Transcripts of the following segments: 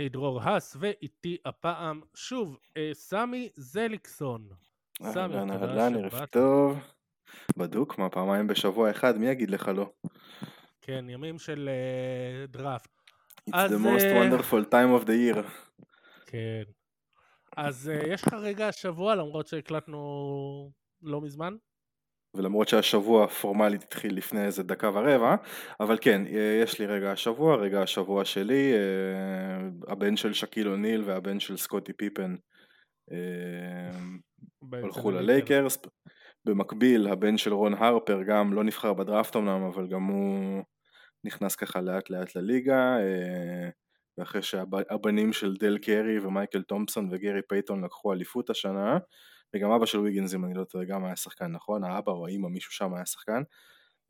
אני דרור האס, ואיתי הפעם שוב אה, סמי זליקסון. סמי, אהלן, תודה שבאת. טוב. בדוק, מה, פעמיים בשבוע אחד, מי יגיד לך לא? כן, ימים של אה, דראפט. It's אז, the most אה, wonderful time of the year. כן. אז אה, יש לך רגע השבוע, למרות שהקלטנו לא מזמן? ולמרות שהשבוע פורמלית התחיל לפני איזה דקה ורבע, אבל כן, אה, יש לי רגע השבוע, רגע השבוע שלי, אה, הבן של שקיל אוניל והבן של סקוטי פיפן אה, הלכו. ללייקרס. במקביל, הבן של רון הרפר גם לא נבחר בדראפט אמנם, אבל גם הוא נכנס ככה לאט לאט לליגה, ואחרי שהבנים של דל קרי ומייקל תומפסון וגרי פייתון לקחו אליפות השנה, וגם אבא של ויגינס, אם אני לא טועה, גם היה שחקן, נכון? האבא או האמא, מישהו שם היה שחקן.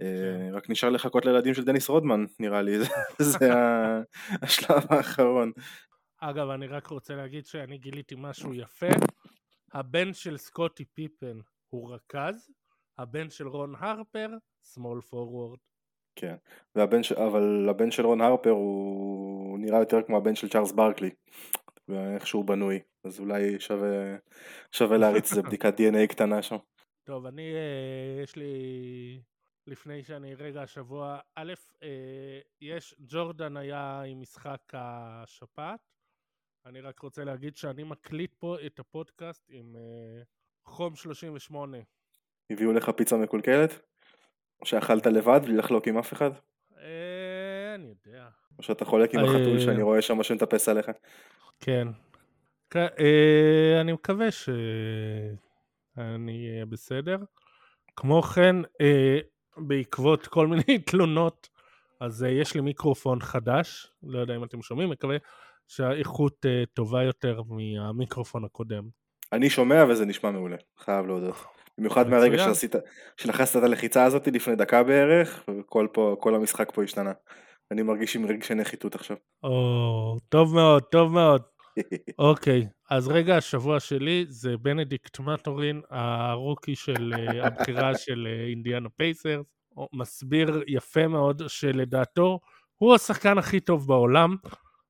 אה, כן. רק נשאר לחכות לילדים של דניס רודמן, נראה לי, זה- השלב האחרון. אגב, אני רק רוצה להגיד שאני גיליתי משהו יפה. הבן של סקוטי פיפן הוא רכז, הבן של רון הרפר, small forward. כן, והבן ש... אבל הבן של רון הרפר הוא נראה יותר כמו הבן של צ'ארלס ברקלי, ואיך שהוא בנוי, אז אולי שווה, שווה להריץ איזה בדיקת DNA קטנה שם. טוב, אני, אה, יש לי, לפני שאני רגע השבוע, א', אה, יש, ג'ורדן היה עם משחק השפעת. אני רק רוצה להגיד שאני מקליט פה את הפודקאסט עם אה, חום 38. הביאו לך פיצה מקולקלת? או שאכלת לבד בלי לחלוק עם אף אחד? אני יודע. או שאתה חולק עם החתול שאני רואה שם שמטפס עליך? כן. אה, אני מקווה שאני אהיה בסדר. כמו כן, אה, בעקבות כל מיני תלונות, אז אה, יש לי מיקרופון חדש, לא יודע אם אתם שומעים, מקווה שהאיכות טובה יותר מהמיקרופון הקודם. אני שומע וזה נשמע מעולה, חייב להודות. במיוחד מהרגע. שעשית, שלחצת את הלחיצה הזאת לפני דקה בערך, וכל פה, כל המשחק פה השתנה. אני מרגיש עם רגשי נחיתות עכשיו. או, טוב מאוד, טוב מאוד. אוקיי, אז רגע השבוע שלי זה בנדיקט מטורין, ה rookie של אה, הבחירה של אינדיאנה פייסרס, הוא מסביר יפה מאוד שלדעתו הוא השחקן הכי טוב בעולם,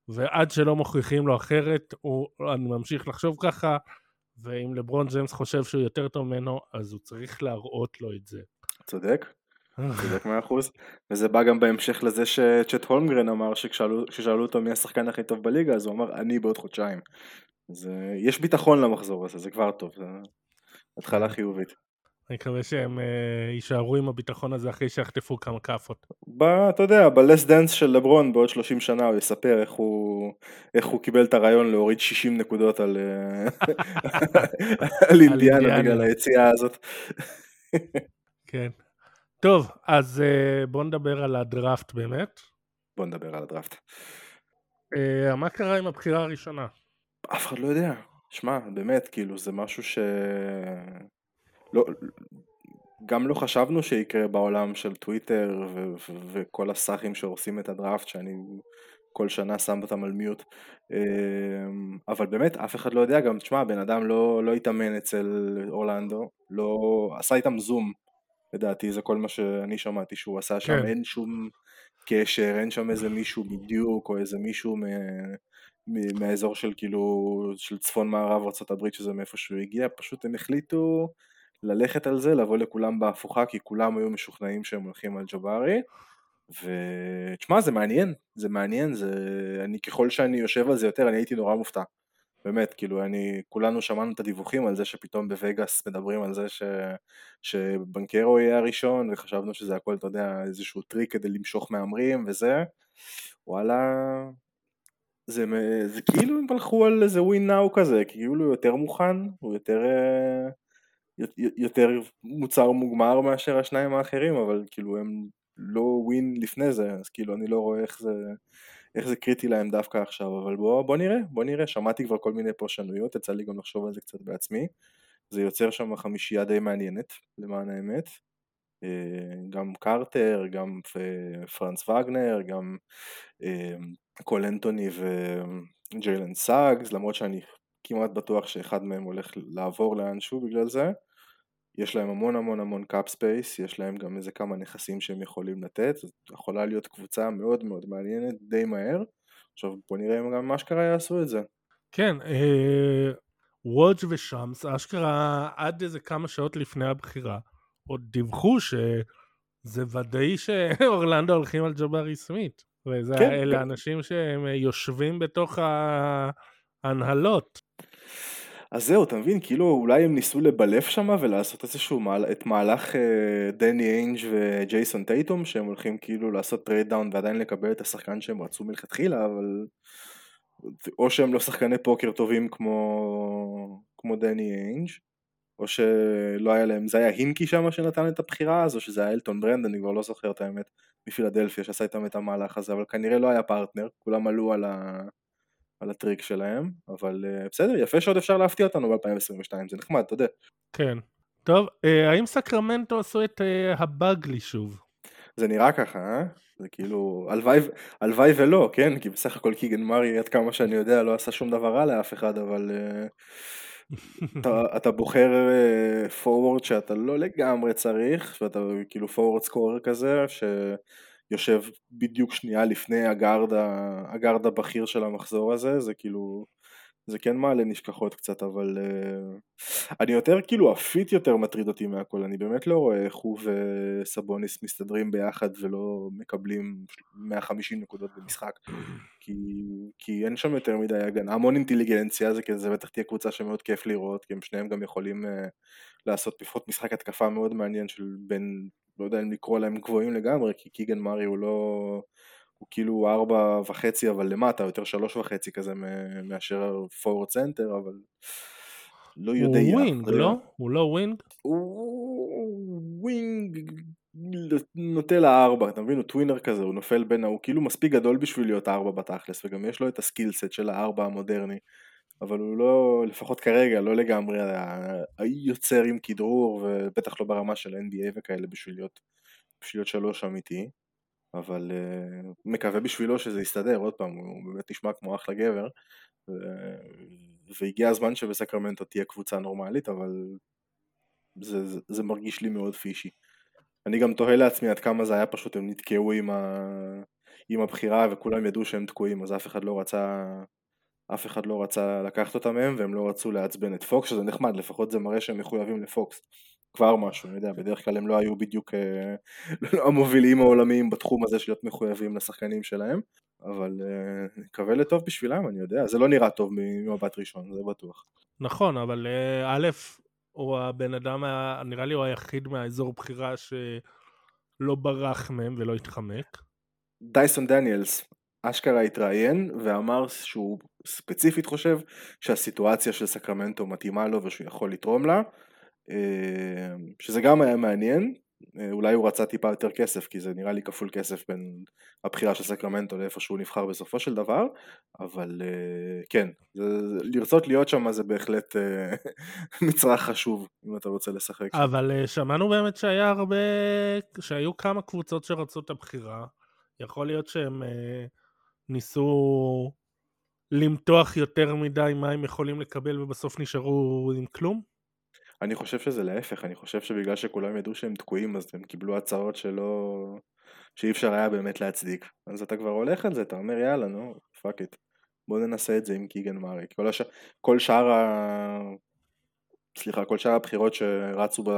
ועד שלא מוכיחים לו אחרת, הוא, אני ממשיך לחשוב ככה, ואם לברון ג'יימס חושב שהוא יותר טוב ממנו, אז הוא צריך להראות לו את זה. צודק, צודק מאה אחוז. וזה בא גם בהמשך לזה שצ'ט הולמגרן אמר שכששאלו כששאלו אותו מי השחקן הכי טוב בליגה, אז הוא אמר אני בעוד חודשיים. אז אה, יש ביטחון למחזור הזה, זה כבר טוב, זה התחלה. חיובית. אני מקווה שהם אה, יישארו עם הביטחון הזה אחרי שיחטפו כמה כאפות. אתה יודע, ב Last Dance של לברון בעוד 30 שנה הוא יספר איך הוא, איך הוא קיבל את הרעיון להוריד 60 נקודות על, אה, על אינדיאנה. בגלל היציאה הזאת. כן. טוב, אז אה, בואו נדבר על הדראפט באמת. בוא נדבר על הדראפט. אה, מה קרה עם הבחירה הראשונה? אף אחד לא יודע. שמע, באמת, כאילו, זה משהו ש... לא, גם לא חשבנו שיקרה בעולם של טוויטר ו- ו- וכל הסאחים שהורסים את הדראפט, שאני כל שנה שם אותם על מיוט. אמ, אבל באמת, אף אחד לא יודע גם, תשמע, הבן אדם לא, לא התאמן אצל אורלנדו, לא... עשה איתם זום, לדעתי, זה כל מה שאני שמעתי שהוא עשה שם, כן. אין שום קשר, אין שם איזה מישהו בדיוק, או איזה מישהו מ... מ- מהאזור של כאילו, של צפון מערב ארה"ב שזה מאיפה שהוא הגיע, פשוט הם החליטו ללכת על זה, לבוא לכולם בהפוכה, כי כולם היו משוכנעים שהם הולכים על ג'בארי, ותשמע זה מעניין, זה מעניין, זה... אני ככל שאני יושב על זה יותר, אני הייתי נורא מופתע, באמת, כאילו אני, כולנו שמענו את הדיווחים על זה שפתאום בווגאס מדברים על זה ש... שבנקרו יהיה הראשון, וחשבנו שזה הכל, אתה יודע, איזשהו טריק כדי למשוך מהמרים וזה, וואלה, זה, מ- זה כאילו הם הלכו על איזה ווין נאו כזה, כאילו הוא יותר מוכן, הוא יותר, אה, יותר מוצר מוגמר מאשר השניים האחרים, אבל כאילו הם לא win לפני זה, אז כאילו אני לא רואה איך זה, איך זה קריטי להם דווקא עכשיו, אבל בוא, בוא נראה, בוא נראה, שמעתי כבר כל מיני פרשנויות, יצא לי גם לחשוב על זה קצת בעצמי, זה יוצר שם חמישייה די מעניינת, למען האמת. אה, גם קרטר, גם פ- פרנץ וגנר, גם אה, קול אנטוני וג'יילן סאגס, למרות שאני כמעט בטוח שאחד מהם הולך לעבור לאנשהו בגלל זה. יש להם המון המון המון cap space, יש להם גם איזה כמה נכסים שהם יכולים לתת, זאת יכולה להיות קבוצה מאוד מאוד מעניינת די מהר. עכשיו בוא נראה אם גם אשכרה יעשו את זה. כן, אה, וודג' ושמס, אשכרה עד איזה כמה שעות לפני הבחירה, עוד דיווחו שזה ודאי שאורלנדו הולכים על ג'בארי סמית. וזה כן, כן. אנשים שהם יושבים בתוך ההנהלות. אז זהו, אתה מבין? כאילו אולי הם ניסו לבלף שם ולעשות איזשהו מעל, את מהלך אה, דני איינג' וג'ייסון טייטום שהם הולכים כאילו לעשות trade down ועדיין לקבל את השחקן שהם רצו מלכתחילה אבל או שהם לא שחקני פוקר טובים כמו, כמו דני איינג' או שלא היה להם, זה היה הינקי שם שנתן את הבחירה אז או שזה היה אלטון ברנד, אני כבר לא זוכר את האמת, מפילדלפיה שעשה איתם את המהלך הזה, אבל כנראה לא היה פרטנר, כולם עלו על, ה... על הטריק שלהם, אבל uh, בסדר, יפה שעוד אפשר להפתיע אותנו ב-2022, זה נחמד, אתה יודע. כן. טוב, אה, האם סקרמנטו עשו את אה, הבאגלי שוב? זה נראה ככה, אה? זה כאילו, הלוואי, ולא, כן? כי בסך הכל קיגן מרי, עד כמה שאני יודע, לא עשה שום דבר רע לאף אחד, אבל... אתה, אתה בוחר פורוורד שאתה לא לגמרי צריך, ואתה כאילו פורוורד סקורר כזה, שיושב בדיוק שנייה לפני הגארד, הגארד הבכיר של המחזור הזה, זה כאילו, זה כן מעלה נשכחות קצת, אבל uh, אני יותר כאילו הפיט יותר מטריד אותי מהכל, אני באמת לא רואה איך הוא וסבוניס מסתדרים ביחד ולא מקבלים 150 נקודות במשחק, כי, כי אין שם יותר מדי הגנה, המון אינטליגנציה, זה כזה בטח תהיה קבוצה שמאוד כיף לראות, כי הם שניהם גם יכולים uh, לעשות לפחות משחק התקפה מאוד מעניין של בין, לא יודע אם לקרוא להם גבוהים לגמרי, כי קיגן מארי הוא לא... הוא כאילו ארבע וחצי אבל למטה, יותר שלוש וחצי כזה מאשר forward center, אבל לא יודע. הוא wing, לא? הוא לא wing? הוא wing נוטה לארבע, אתה מבין? הוא tweener כזה, הוא נופל בין, הוא כאילו מספיק גדול בשביל להיות ארבע בתכלס, וגם יש לו את ה skill set של הארבע המודרני, אבל הוא לא, לפחות כרגע, לא לגמרי היוצר עם כדרור, ובטח לא ברמה של NBA וכאלה בשביל להיות, בשביל להיות שלוש אמיתי. אבל uh, מקווה בשבילו שזה יסתדר, עוד פעם, הוא באמת נשמע כמו אחלה גבר, ו... והגיע הזמן שבסקרמנטו תהיה קבוצה נורמלית, אבל זה, זה, זה מרגיש לי מאוד פישי. אני גם תוהה לעצמי עד כמה זה היה פשוט, הם נתקעו עם, ה... עם הבחירה וכולם ידעו שהם תקועים, אז אף אחד לא רצה, אף אחד לא רצה לקחת אותם מהם, והם לא רצו לעצבן את פוקס, שזה נחמד, לפחות זה מראה שהם מחויבים לפוקס. כבר משהו, אני יודע, בדרך כלל הם לא היו בדיוק אה, המובילים העולמיים בתחום הזה של להיות מחויבים לשחקנים שלהם, אבל אה, נקווה לטוב בשבילם, אני יודע, זה לא נראה טוב ממבט ראשון, זה בטוח. נכון, אבל אה, א', הוא הבן אדם, נראה לי הוא היחיד מהאזור בחירה שלא ברח מהם ולא התחמק. דייסון דניאלס, אשכרה התראיין ואמר שהוא ספציפית חושב שהסיטואציה של סקרמנטו מתאימה לו ושהוא יכול לתרום לה אמ, שזה גם היה מעניין, אה, אולי הוא רצה טיפה יותר כסף, כי זה נראה לי כפול כסף בין הבחירה של סקרמנטו לאיפה שהוא נבחר בסופו של דבר, אבל אה, כן, לרצות להיות שם זה בהחלט אה, מצרך חשוב, אם אתה רוצה לשחק. אבל שמענו באמת שהיה הרבה, שהיו כמה קבוצות שרצו את הבחירה, יכול להיות שהם ניסו למתוח יותר מדי מה הם יכולים לקבל ובסוף נשארו עם כלום? אני חושב שזה להפך, אני חושב שבגלל שכולם ידעו שהם תקועים אז הם קיבלו הצעות שלא... שאי אפשר היה באמת להצדיק. אז אתה כבר הולך על זה, אתה אומר יאללה נו, fuck it. בוא ננסה את זה עם קיגן מארי. כל, הש... כל שאר ה... סליחה, כל שאר הבחירות שרצו ב...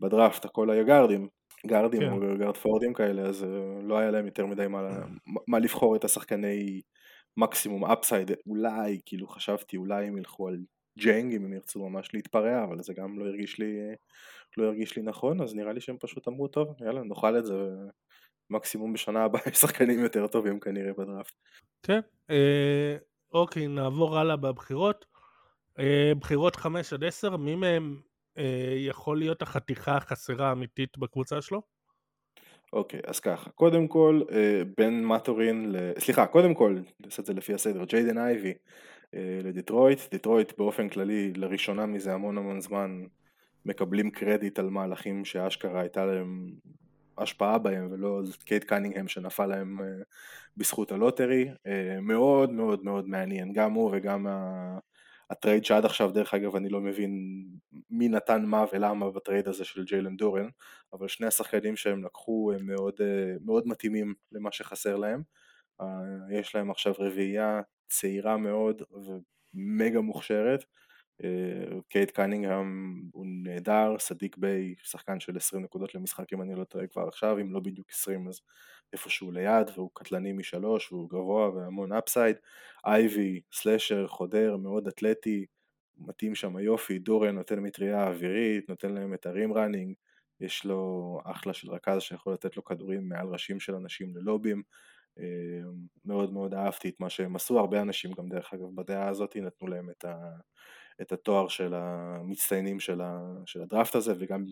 בדראפט, הכל היה גארדים, גארדים כן. או גארד פורוורדים כאלה, אז אה, לא היה להם יותר מדי מה, מה לבחור את השחקני מקסימום upside, אולי, כאילו חשבתי אולי הם ילכו על ג'יינג אם הם ירצו ממש להתפרע, אבל זה גם לא הרגיש לי, לא הרגיש לי נכון, אז נראה לי שהם פשוט אמרו, טוב, יאללה, נאכל את זה, מקסימום בשנה הבאה יש שחקנים יותר טובים כנראה בדראפט. כן, אה, אוקיי, נעבור הלאה בבחירות. אה, בחירות 5 עד 10, מי מהם אה, יכול להיות החתיכה החסרה האמיתית בקבוצה שלו? אוקיי, אז ככה, קודם כל, אה, בן מטורין, סליחה, קודם כל, נעשה את זה לפי הסדר, ג'יידן אייבי אה, לדיטרויט. דיטרויט באופן כללי לראשונה מזה המון המון זמן מקבלים קרדיט על מהלכים שאשכרה הייתה להם השפעה בהם ולא קייט קנינגהם שנפל להם אה, בזכות ה lottery. מאוד מאוד מאוד מעניין, גם הוא וגם הטרייד שעד עכשיו דרך אגב אני לא מבין מי נתן מה ולמה בטרייד הזה של ג'יילן דורן, אבל שני השחקנים שהם לקחו הם מאוד, מאוד מתאימים למה שחסר להם. יש להם עכשיו רביעייה צעירה מאוד ומגה מוכשרת. קייט קנינגהם הוא נהדר, סדיק ביי, שחקן של 20 נקודות למשחק אם אני לא טועה כבר עכשיו, אם לא בדיוק 20 אז איפשהו ליד, והוא קטלני משלוש והוא גבוה והמון upside. אייבי, slasher, חודר, מאוד אתלטי, מתאים שם יופי, דורן נותן מטריה אווירית, נותן להם את ה rim running, יש לו אחלה של רכז שיכול לתת לו כדורים מעל ראשים של אנשים ללובים. מאוד מאוד אהבתי את מה שהם עשו, הרבה אנשים גם דרך אגב בדעה הזאת נתנו להם את, ה, את התואר של המצטיינים של, ה, של הדראפט הזה וגם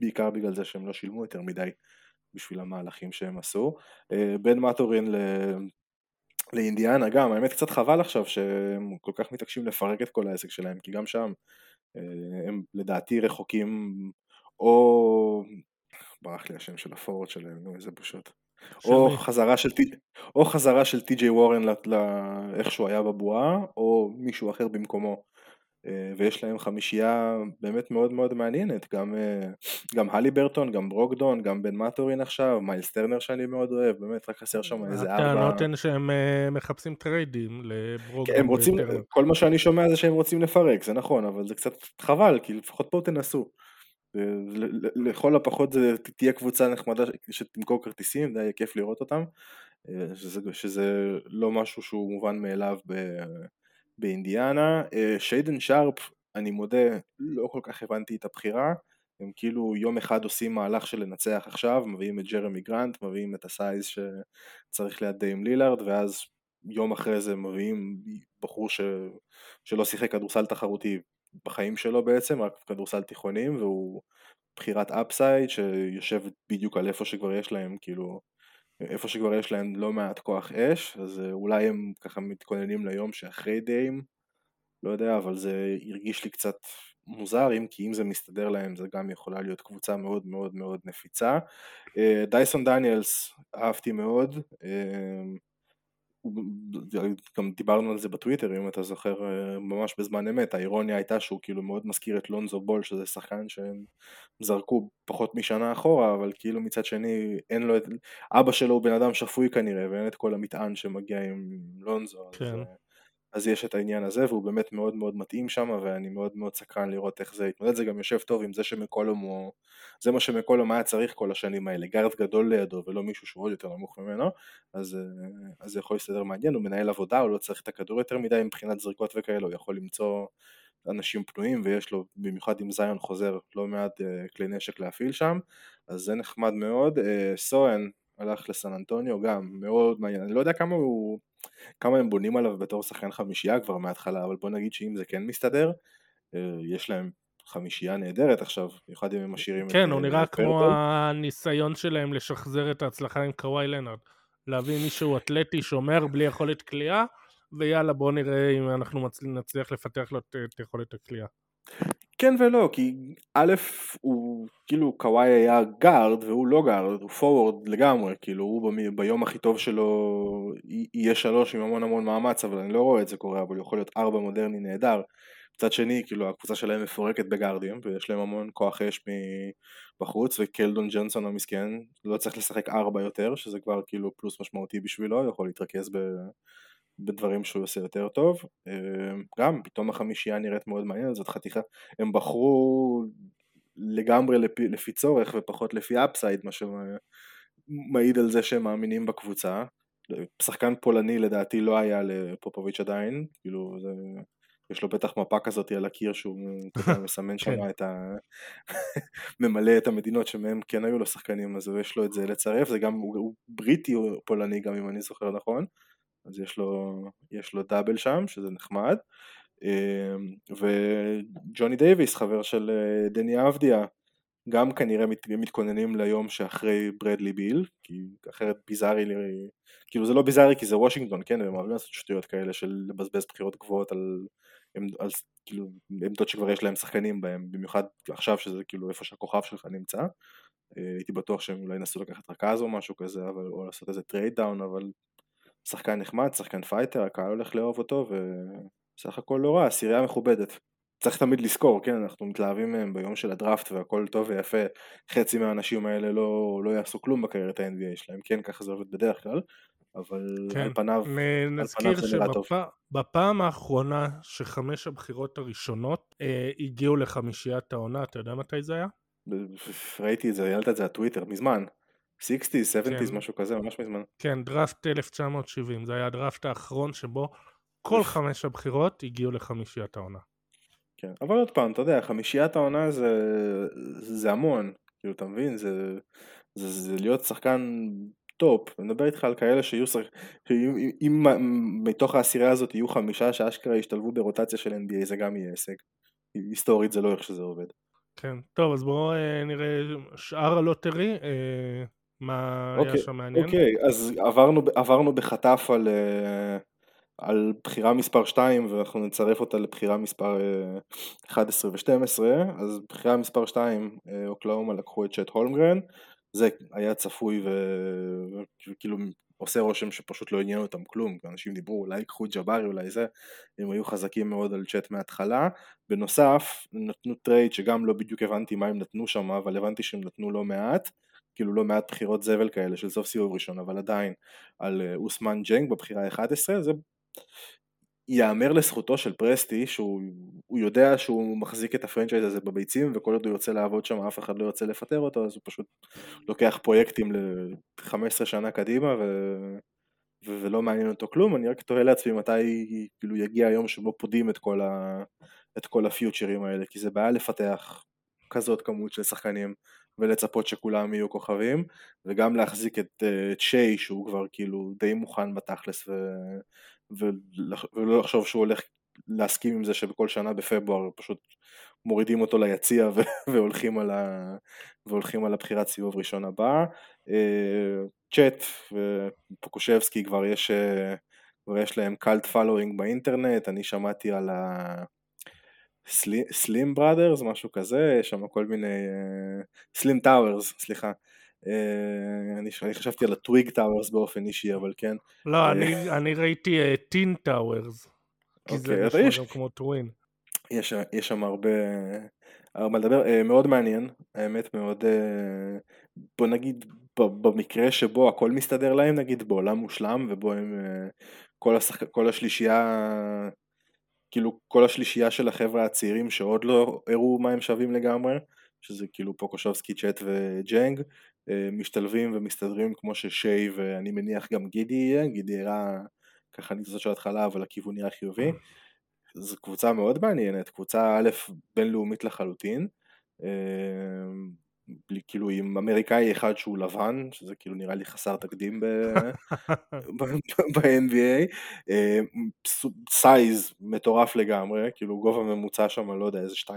בעיקר בגלל זה שהם לא שילמו יותר מדי בשביל המהלכים שהם עשו. בן מטורין ל... לאינדיאנה גם, האמת קצת חבל עכשיו שהם כל כך מתעקשים לפרק את כל העסק שלהם, כי גם שם הם לדעתי רחוקים, או... ברח לי השם של הפורוד שלהם, נו איזה בושות. או חזרה, של, או חזרה של טי.ג'יי וורן לאיך שהוא היה בבועה, או מישהו אחר במקומו. אה, ויש להם חמישייה באמת מאוד מאוד מעניינת, גם, אה, גם הליברטון, גם ברוגדון, גם בן מטורין עכשיו, מיילס טרנר שאני מאוד אוהב, באמת רק חסר שם איזה ארבע... הטענות הן שהם אה, מחפשים טריידים לברוגדון. כן, הם רוצים, כל מה שאני שומע זה שהם רוצים לפרק, זה נכון, אבל זה קצת חבל, כי לפחות פה תנסו. לכל הפחות זה תהיה קבוצה נחמדה שתמכור כרטיסים, זה יהיה כיף לראות אותם, שזה, שזה לא משהו שהוא מובן מאליו ב... באינדיאנה. אה, שיידן שרפ, אני מודה, לא כל כך הבנתי את הבחירה. הם כאילו יום אחד עושים מהלך של לנצח עכשיו, מביאים את ג'רמי גרנט, מביאים את ה size שצריך ליד דיים לילארד, ואז יום אחרי זה מביאים בחור ש... שלא שיחק כדורסל תחרותי בחיים שלו בעצם, רק כדורסל תיכונים, והוא בחירת upside שיושב בדיוק על איפה שכבר יש להם, כאילו, איפה שכבר יש להם לא מעט כוח אש, אז אה, אולי הם ככה מתכוננים ליום שאחרי דיים, לא יודע, אבל זה הרגיש לי קצת מוזר, אם כי אם זה מסתדר להם זה גם יכולה להיות קבוצה מאוד מאוד מאוד נפיצה. אה, דייסון דניאלס אהבתי מאוד, אה, גם דיברנו על זה בטוויטר אם אתה זוכר ממש בזמן אמת, האירוניה הייתה שהוא כאילו מאוד מזכיר את לונזו בול שזה שחקן שהם זרקו פחות משנה אחורה אבל כאילו מצד שני אין לו את, אבא שלו הוא בן אדם שפוי כנראה ואין את כל המטען שמגיע עם לונזו כן. אז, אז יש את העניין הזה והוא באמת מאוד מאוד מתאים שם ואני מאוד מאוד סקרן לראות איך זה יתמודד, זה גם יושב טוב עם זה שמקולום הוא, זה מה שמקולום היה צריך כל השנים האלה, גארד גדול לידו ולא מישהו שהוא עוד יותר נמוך ממנו, אז, אז זה יכול להסתדר מעניין, הוא מנהל עבודה, הוא לא צריך את הכדור יותר מדי מבחינת זריקות וכאלה, הוא יכול למצוא אנשים פנויים ויש לו במיוחד אם זיון חוזר לא מעט uh, כלי נשק להפעיל שם. אז זה נחמד מאוד, uh, סואן הלך לסן אנטוניו גם מאוד מעניין, אני לא יודע כמה הוא כמה הם בונים עליו בתור שחקן חמישייה כבר מההתחלה, אבל בוא נגיד שאם זה כן מסתדר, אה, יש להם חמישייה נהדרת עכשיו, במיוחד אם הם משאירים כן, את... כן, הוא אה, נראה כמו הניסיון שלהם לשחזר את ההצלחה עם קוואי לנארד. להביא מישהו אתלטי, שומר, בלי יכולת קליעה, ויאללה בוא נראה אם אנחנו נצליח לפתח לו את יכולת הקליעה. כן ולא, כי א', הוא כאילו קוואי היה גארד והוא לא גארד, הוא פורוורד לגמרי, כאילו הוא ביום הכי טוב שלו יהיה שלוש עם המון המון מאמץ, אבל אני לא רואה את זה קורה, אבל יכול להיות ארבע מודרני נהדר. מצד שני, כאילו הקבוצה שלהם מפורקת בגארדים, ויש להם המון כוח אש בחוץ, וקלדון ג'נסון המסכן לא צריך לשחק ארבע יותר, שזה כבר כאילו פלוס משמעותי בשבילו, יכול להתרכז ב... בדברים שהוא עושה יותר טוב. אמ, גם פתאום החמישייה נראית מאוד מעניינת, זאת חתיכה, הם בחרו לגמרי לפי, לפי צורך ופחות לפי אפסייד, מה שמעיד על זה שהם מאמינים בקבוצה. שחקן פולני לדעתי לא היה לפופוביץ' עדיין, כאילו זה... יש לו בטח מפה כזאת על הקיר שהוא מסמן שם כן. את ה... ממלא את המדינות שמהם כן היו לו שחקנים אז יש לו את זה לצרף, זה גם, הוא, הוא בריטי או פולני גם אם אני זוכר נכון, אז יש לו, יש לו דאבל שם, שזה נחמד. אמ, וג'וני דייוויס, חבר של אה, דני אבדיה, גם כנראה מת, מתכוננים ליום שאחרי ברדלי ביל, כי אחרת ביזארי, כאילו זה לא ביזארי כי זה וושינגטון, כן, הם אוהבים לעשות שטויות כאלה של לבזבז בחירות גבוהות על, על, כאילו, עמדות שכבר יש להם שחקנים בהם, במיוחד עכשיו שזה כאילו איפה שהכוכב שלך נמצא. אה, הייתי בטוח שהם אולי ינסו לקחת רכז או משהו כזה, אבל, או לעשות איזה trade down, אבל שחקן נחמד, שחקן fighter, הקהל הולך לאהוב אותו וסך הכל לא רע, עשירייה מכובדת. צריך תמיד לזכור, כן, אנחנו מתלהבים מהם ביום של הדראפט והכל טוב ויפה, חצי מהאנשים האלה לא, לא יעשו כלום בקריירת ה-NBA שלהם, כן, ככה זה עובד בדרך כלל, אבל כן, על פניו, על פניו נזכיר זה נראה טוב. שבפעם האחרונה שחמש הבחירות הראשונות אה, הגיעו לחמישיית העונה, אתה יודע מתי זה היה? ראיתי את זה, העלת את זה לטוויטר, מזמן. 60's, 70's, כן. משהו כזה, ממש מזמן. כן, דראפט 1970, זה היה הדראפט האחרון שבו כל חמש הבחירות הגיעו לחמישיית העונה. כן, אבל עוד פעם, אתה יודע, חמישיית העונה זה, זה המון, כאילו, אתה מבין? זה, זה, זה להיות שחקן top, אני מדבר איתך על כאלה שיהיו שחק... שאם אם מתוך העשירייה הזאת יהיו חמישה שאשכרה ישתלבו ברוטציה של NBA, זה גם יהיה הישג. היסטורית זה לא איך שזה עובד. כן, טוב, אז בואו אה, נראה שאר ה lottery, אה, מה היה אוקיי, שם מעניין? אוקיי, אז עברנו, עברנו בחטף על, אה, על בחירה מספר 2 ואנחנו נצרף אותה לבחירה מספר אה, 11 ו-12, אז בחירה מספר 2, אה, אוקלהומה לקחו את צ'ט הולמגרן, זה היה צפוי וכאילו עושה רושם שפשוט לא עניין אותם כלום, אנשים דיברו אולי ייקחו ג'בארי אולי זה, הם היו חזקים מאוד על צ'ט מההתחלה, בנוסף נתנו טרייד שגם לא בדיוק הבנתי מה הם נתנו שם, אבל הבנתי שהם נתנו לא מעט, כאילו לא מעט בחירות זבל כאלה של סוף סיבוב ראשון, אבל עדיין על אה, אוסמן ג'נג בבחירה ה-11, זה ייאמר לזכותו של פרסטי שהוא הוא יודע שהוא מחזיק את ה franchise הזה בביצים וכל עוד הוא רוצה לעבוד שם אף אחד לא רוצה לפטר אותו אז הוא פשוט לוקח פרויקטים ל-15 שנה קדימה ו... ו- ולא מעניין אותו כלום, אני רק תוהה לעצמי מתי כאילו יגיע היום שבו פודים את כל, ה... את כל הפיוטשרים האלה, כי זה בעיה לפתח כזאת כמות של שחקנים ולצפות שכולם יהיו כוכבים, וגם להחזיק את, אה, את שיי שהוא כבר כאילו די מוכן בתכלס ו... ולא לחשוב שהוא הולך להסכים עם זה שבכל שנה בפברואר פשוט מורידים אותו ליציע ו- והולכים על, ה... והולכים על הבחירת סיבוב ראשון הבא. אה, צ'אט ופוקושבסקי כבר יש, אה, כבר יש להם קאלט פלואינג באינטרנט, אני שמעתי על ה... Slim Brothers, משהו כזה, יש שם כל מיני... Slim Towers, סליחה. אה, אני, אני חשבתי על ה Twig Towers באופן אישי, אבל כן. לא, אה, אני, אני ראיתי Thin Towers. כי זה אוקיי, נשמע יש- גם כמו twin. יש, יש שם הרבה, מה לדבר, אה, מאוד מעניין, האמת מאוד, אה, בוא נגיד ב- במקרה שבו הכל מסתדר להם, נגיד בעולם מושלם ובו הם, אה, כל, השחק, כל השלישייה, כאילו כל השלישייה של החבר'ה הצעירים שעוד לא הראו מה הם שווים לגמרי, שזה כאילו פוקושובסקי, צ'אט וג'נג, אה, משתלבים ומסתדרים כמו ששיי ואני מניח גם גידי יהיה, גידי הראה ככה ניצוצות של התחלה אבל הכיוון נראה חיובי. זו קבוצה מאוד מעניינת, קבוצה א' בינלאומית לחלוטין, אה, כאילו עם אמריקאי אחד שהוא לבן, שזה כאילו נראה לי חסר תקדים ב-NBA, size מטורף לגמרי, כאילו גובה ממוצע שם, לא יודע, איזה 2-4,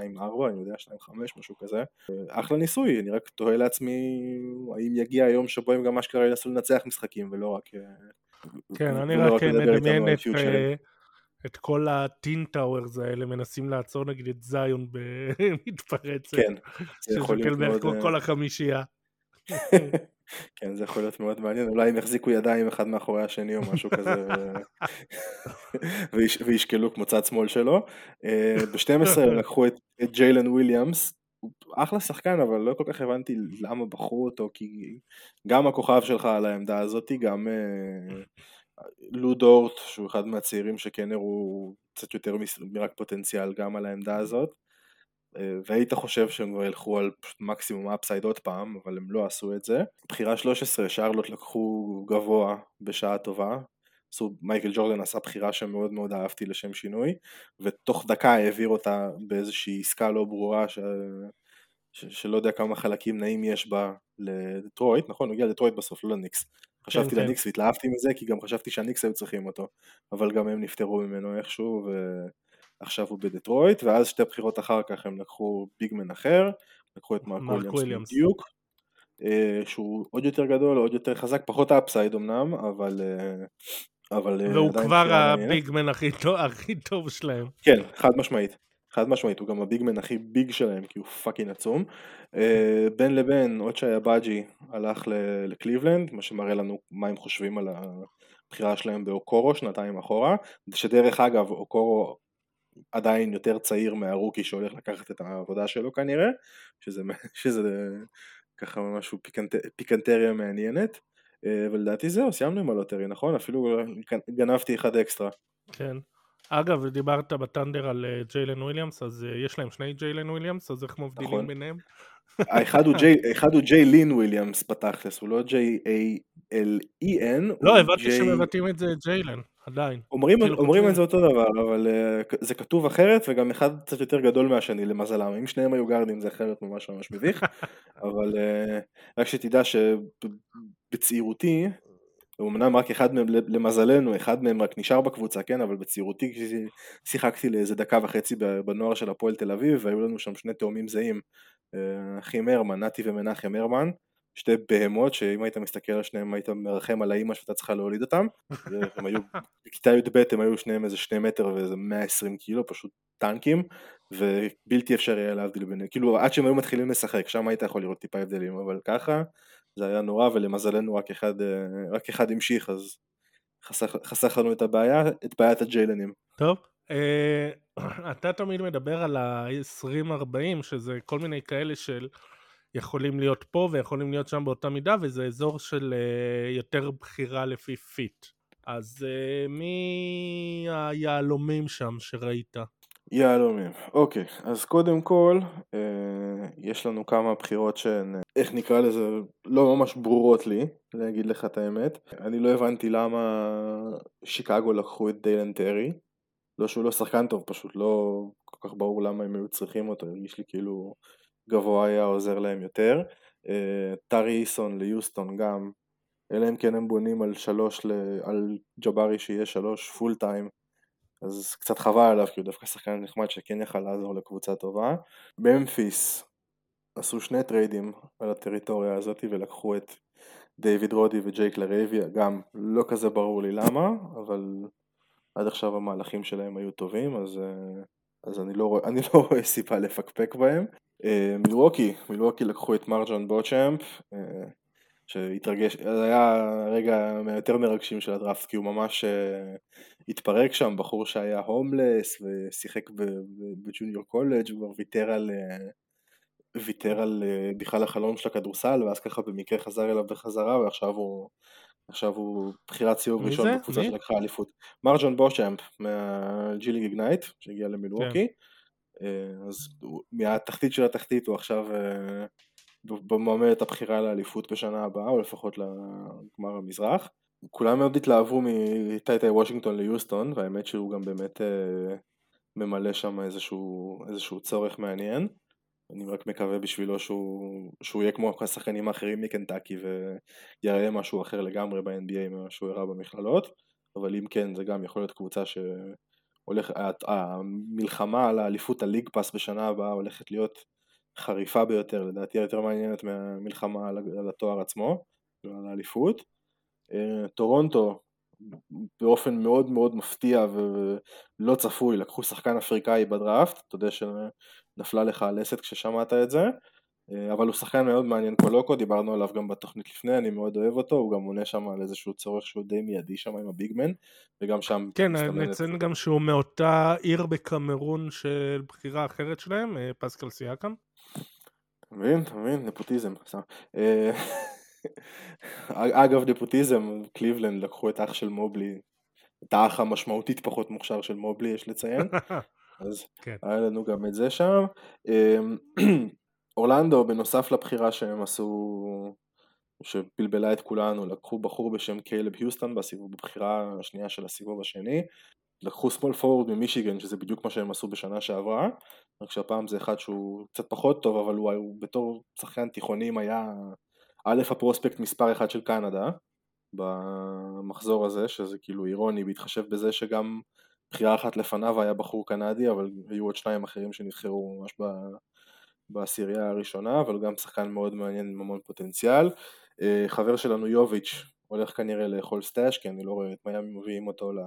אני יודע, 2-5, משהו כזה, אה, אחלה ניסוי, אני רק תוהה לעצמי האם יגיע היום שבו הם גם אשכרה ינסו לנצח משחקים ולא רק... אה, כן, אני רק מדמיין את. אה, את כל ה Thin Towers האלה מנסים לעצור נגיד את זיון במתפרצת. כן, זה שזה יכול להיות מאוד... כמו אה, כל החמישייה. כן, זה יכול להיות מאוד מעניין, אולי הם יחזיקו ידיים אחד מאחורי השני או משהו כזה, וישקלו כמו צד שמאל שלו. ב-12 הם לקחו את את ג'יילן וויליאמס, הוא אחלה שחקן, אבל לא כל כך הבנתי למה בחרו אותו, כי גם הכוכב שלך על העמדה הזאת, גם אה, לו דורט, שהוא אחד מהצעירים שכן הראו קצת יותר מרק פוטנציאל גם על העמדה הזאת. אה, והיית חושב שהם כבר ילכו על מקסימום אפסייד עוד פעם, אבל הם לא עשו את זה. בחירה 13, שרלוט לקחו גבוה בשעה טובה. עשו, מייקל ג'ורדן עשה בחירה שמאוד מאוד אהבתי לשם שינוי, ותוך דקה העביר אותה באיזושהי עסקה לא ברורה ש... ש... שלא יודע כמה חלקים נעים יש בה לדטרויט, נכון? הוא הגיע לדטרויט בסוף, לא לניקס. חשבתי כן. לניקס והתלהבתי מזה, כי גם חשבתי שהניקס היו צריכים אותו, אבל גם הם נפטרו ממנו איכשהו, ועכשיו הוא בדטרויט, ואז שתי בחירות אחר כך הם לקחו big man אחר, לקחו את מרק וויליאמס. בדיוק, אה, שהוא עוד יותר גדול, עוד יותר חזק, פחות upside אמנם, אבל... אה, אבל אה, והוא כבר. הביגמן הכי טוב- הכי טוב שלהם. כן, חד משמעית. חד משמעית, הוא גם ה big man הכי big שלהם, כי הוא fucking עצום. אה, בין לבין, אוצ'אי אבאג'י הלך ל- לקליבלנד, מה שמראה לנו מה הם חושבים על הבחירה שלהם באוקורו שנתיים אחורה, שדרך אגב, אוקורו עדיין יותר צעיר מה rookie שהולך לקחת את העבודה שלו כנראה, שזה, שזה ככה משהו פיקנט, פיקנטריה מעניינת. אה, ולדעתי זהו, סיימנו עם ה lottery, נכון? אפילו גנבתי אחד אקסטרה. כן. אגב, דיברת בטנדר על אה, ג'יילן וויליאמס, אז אה, יש להם שני ג'יילן וויליאמס, אז איך מבדילים נכון. ביניהם? האחד הוא ג'יי לין וויליאמס בתכלס, הוא לא J A אל אי אן. לא, הבנתי שמבטאים את זה ג'יילן, עדיין. אומרים, כאילו את זה אותו דבר, אבל uh, זה כתוב אחרת, וגם אחד קצת יותר גדול מהשני למזלם. אם שניהם היו גארדים זה אחרת ממש ממש מביך, אבל רק שתדע שבצעירותי, אמנם רק אחד מהם, למזלנו, אחד מהם רק נשאר בקבוצה, כן, אבל בצעירותי שיחקתי לאיזה דקה וחצי בנוער של הפועל תל אביב, והיו לנו שם שני תאומים זהים, אה, אחים הרמן, נתי ומנחם הרמן, שתי בהמות שאם היית מסתכל על שניהם היית מרחם על האימא שאתה צריכה להוליד אותם, הם היו, בכיתה י"ב הם היו שניהם איזה שני מטר ואיזה 120 קילו, פשוט טנקים, ובלתי אפשרי היה להבדיל ביניהם, כאילו עד שהם היו מתחילים לשחק, שם היית יכול לראות טיפה הבדלים, אבל ככה זה היה נורא ולמזלנו רק אחד, אה, רק אחד המשיך אז חסך, חסך לנו את הבעיה, את בעיית הג'יילנים. טוב, אה, אתה תמיד מדבר על ה-20-40 שזה כל מיני כאלה של יכולים להיות פה ויכולים להיות שם באותה מידה וזה אזור של אה, יותר בחירה לפי פיט. אז מי היהלומים שם שראית? יהלומים. אוקיי, אז קודם כל, אה, יש לנו כמה בחירות שהן, אה, איך נקרא לזה, לא ממש ברורות לי, להגיד לך את האמת. אני לא הבנתי למה שיקגו לקחו את דיילן טרי. לא שהוא לא שחקן טוב, פשוט לא כל כך ברור למה הם היו צריכים אותו, הרגיש לי כאילו גבוה היה עוזר להם יותר. אה, טרי איסון ליוסטון גם, אלא אם כן הם בונים על שלוש, על ג'בארי שיהיה שלוש full time. אז קצת חבל עליו כי הוא דווקא שחקן נחמד שכן יכל לעזור לקבוצה טובה. ממפיס עשו שני טריידים על הטריטוריה הזאת ולקחו את דיוויד רודי וג'ייק לרייבי, גם לא כזה ברור לי למה, אבל עד עכשיו המהלכים שלהם היו טובים, אז, אה, אז אני, לא, אני לא רואה סיבה לפקפק בהם. אה, מילווקי, מילווקי לקחו את מרג'ון בוצ'אמפ, אה, שהתרגש, זה היה הרגע מהיותר מרגשים של הדראפט, כי הוא ממש אה, התפרק שם, בחור שהיה הומלס ושיחק ב junior college, הוא כבר ויתר על, uh, ויתר על uh, בכלל החלום של הכדורסל, ואז ככה במקרה חזר אליו בחזרה, ועכשיו הוא, עכשיו הוא בחירת סיבוב ראשון בקבוצה שלקחה אליפות. מרג'ון בושאמפ מהג'יליג איגנייט, שהגיע למילווקי, כן. אז מהתחתית של התחתית הוא עכשיו במועמדת הבחירה לאליפות בשנה הבאה, או לפחות לגמר המזרח. כולם מאוד התלהבו מטייטאי וושינגטון ליוסטון, והאמת שהוא גם באמת אה, ממלא שם איזשהו, איזשהו צורך מעניין. אני רק מקווה בשבילו שהוא, שהוא יהיה כמו השחקנים האחרים מקנטקי ויראה משהו אחר לגמרי ב-NBA ממה שהוא הראה במכללות, אבל אם כן זה גם יכול להיות קבוצה שהולך, המלחמה על האליפות הליג פאס בשנה הבאה הולכת להיות חריפה ביותר, לדעתי יותר מעניינת מהמלחמה על התואר עצמו, על האליפות. אה, טורונטו באופן מאוד מאוד מפתיע ולא צפוי, לקחו שחקן אפריקאי בדראפט, אתה יודע שנפלה לך הלסת כששמעת את זה, אה, אבל הוא שחקן מאוד מעניין קולוקו, דיברנו עליו גם בתוכנית לפני, אני מאוד אוהב אותו, הוא גם עונה שם על איזשהו צורך שהוא די מיידי שם עם הביגמן, וגם שם... כן, נציין גם שהוא מאותה עיר בקמרון של בחירה אחרת שלהם, אה, פסקל סיאקם. אתה מבין? אתה מבין? נפוטיזם. אה, אגב נפוטיזם, קליבלנד לקחו את אח של מובלי, את האח המשמעותית פחות מוכשר של מובלי יש לציין, אז כן. היה לנו גם את זה שם. אמ, אורלנדו בנוסף לבחירה שהם עשו, שבלבלה את כולנו, לקחו בחור בשם קיילב היוסטון בסיבוב, בבחירה השנייה של הסיבוב השני, לקחו סמול פורוורד ממישיגן שזה בדיוק מה שהם עשו בשנה שעברה רק שהפעם זה אחד שהוא קצת פחות טוב אבל הוא, הוא בתור שחקן תיכונים היה א' הפרוספקט מספר אחד של קנדה במחזור הזה שזה כאילו אירוני בהתחשב בזה שגם בחירה אחת לפניו היה בחור קנדי אבל היו עוד שניים אחרים שנבחרו ממש בעשירייה הראשונה אבל גם שחקן מאוד מעניין עם המון פוטנציאל. אה, חבר שלנו יוביץ' הולך כנראה לאכול סטאש, כי אני לא רואה את מיאמי מביאים אותו, ל...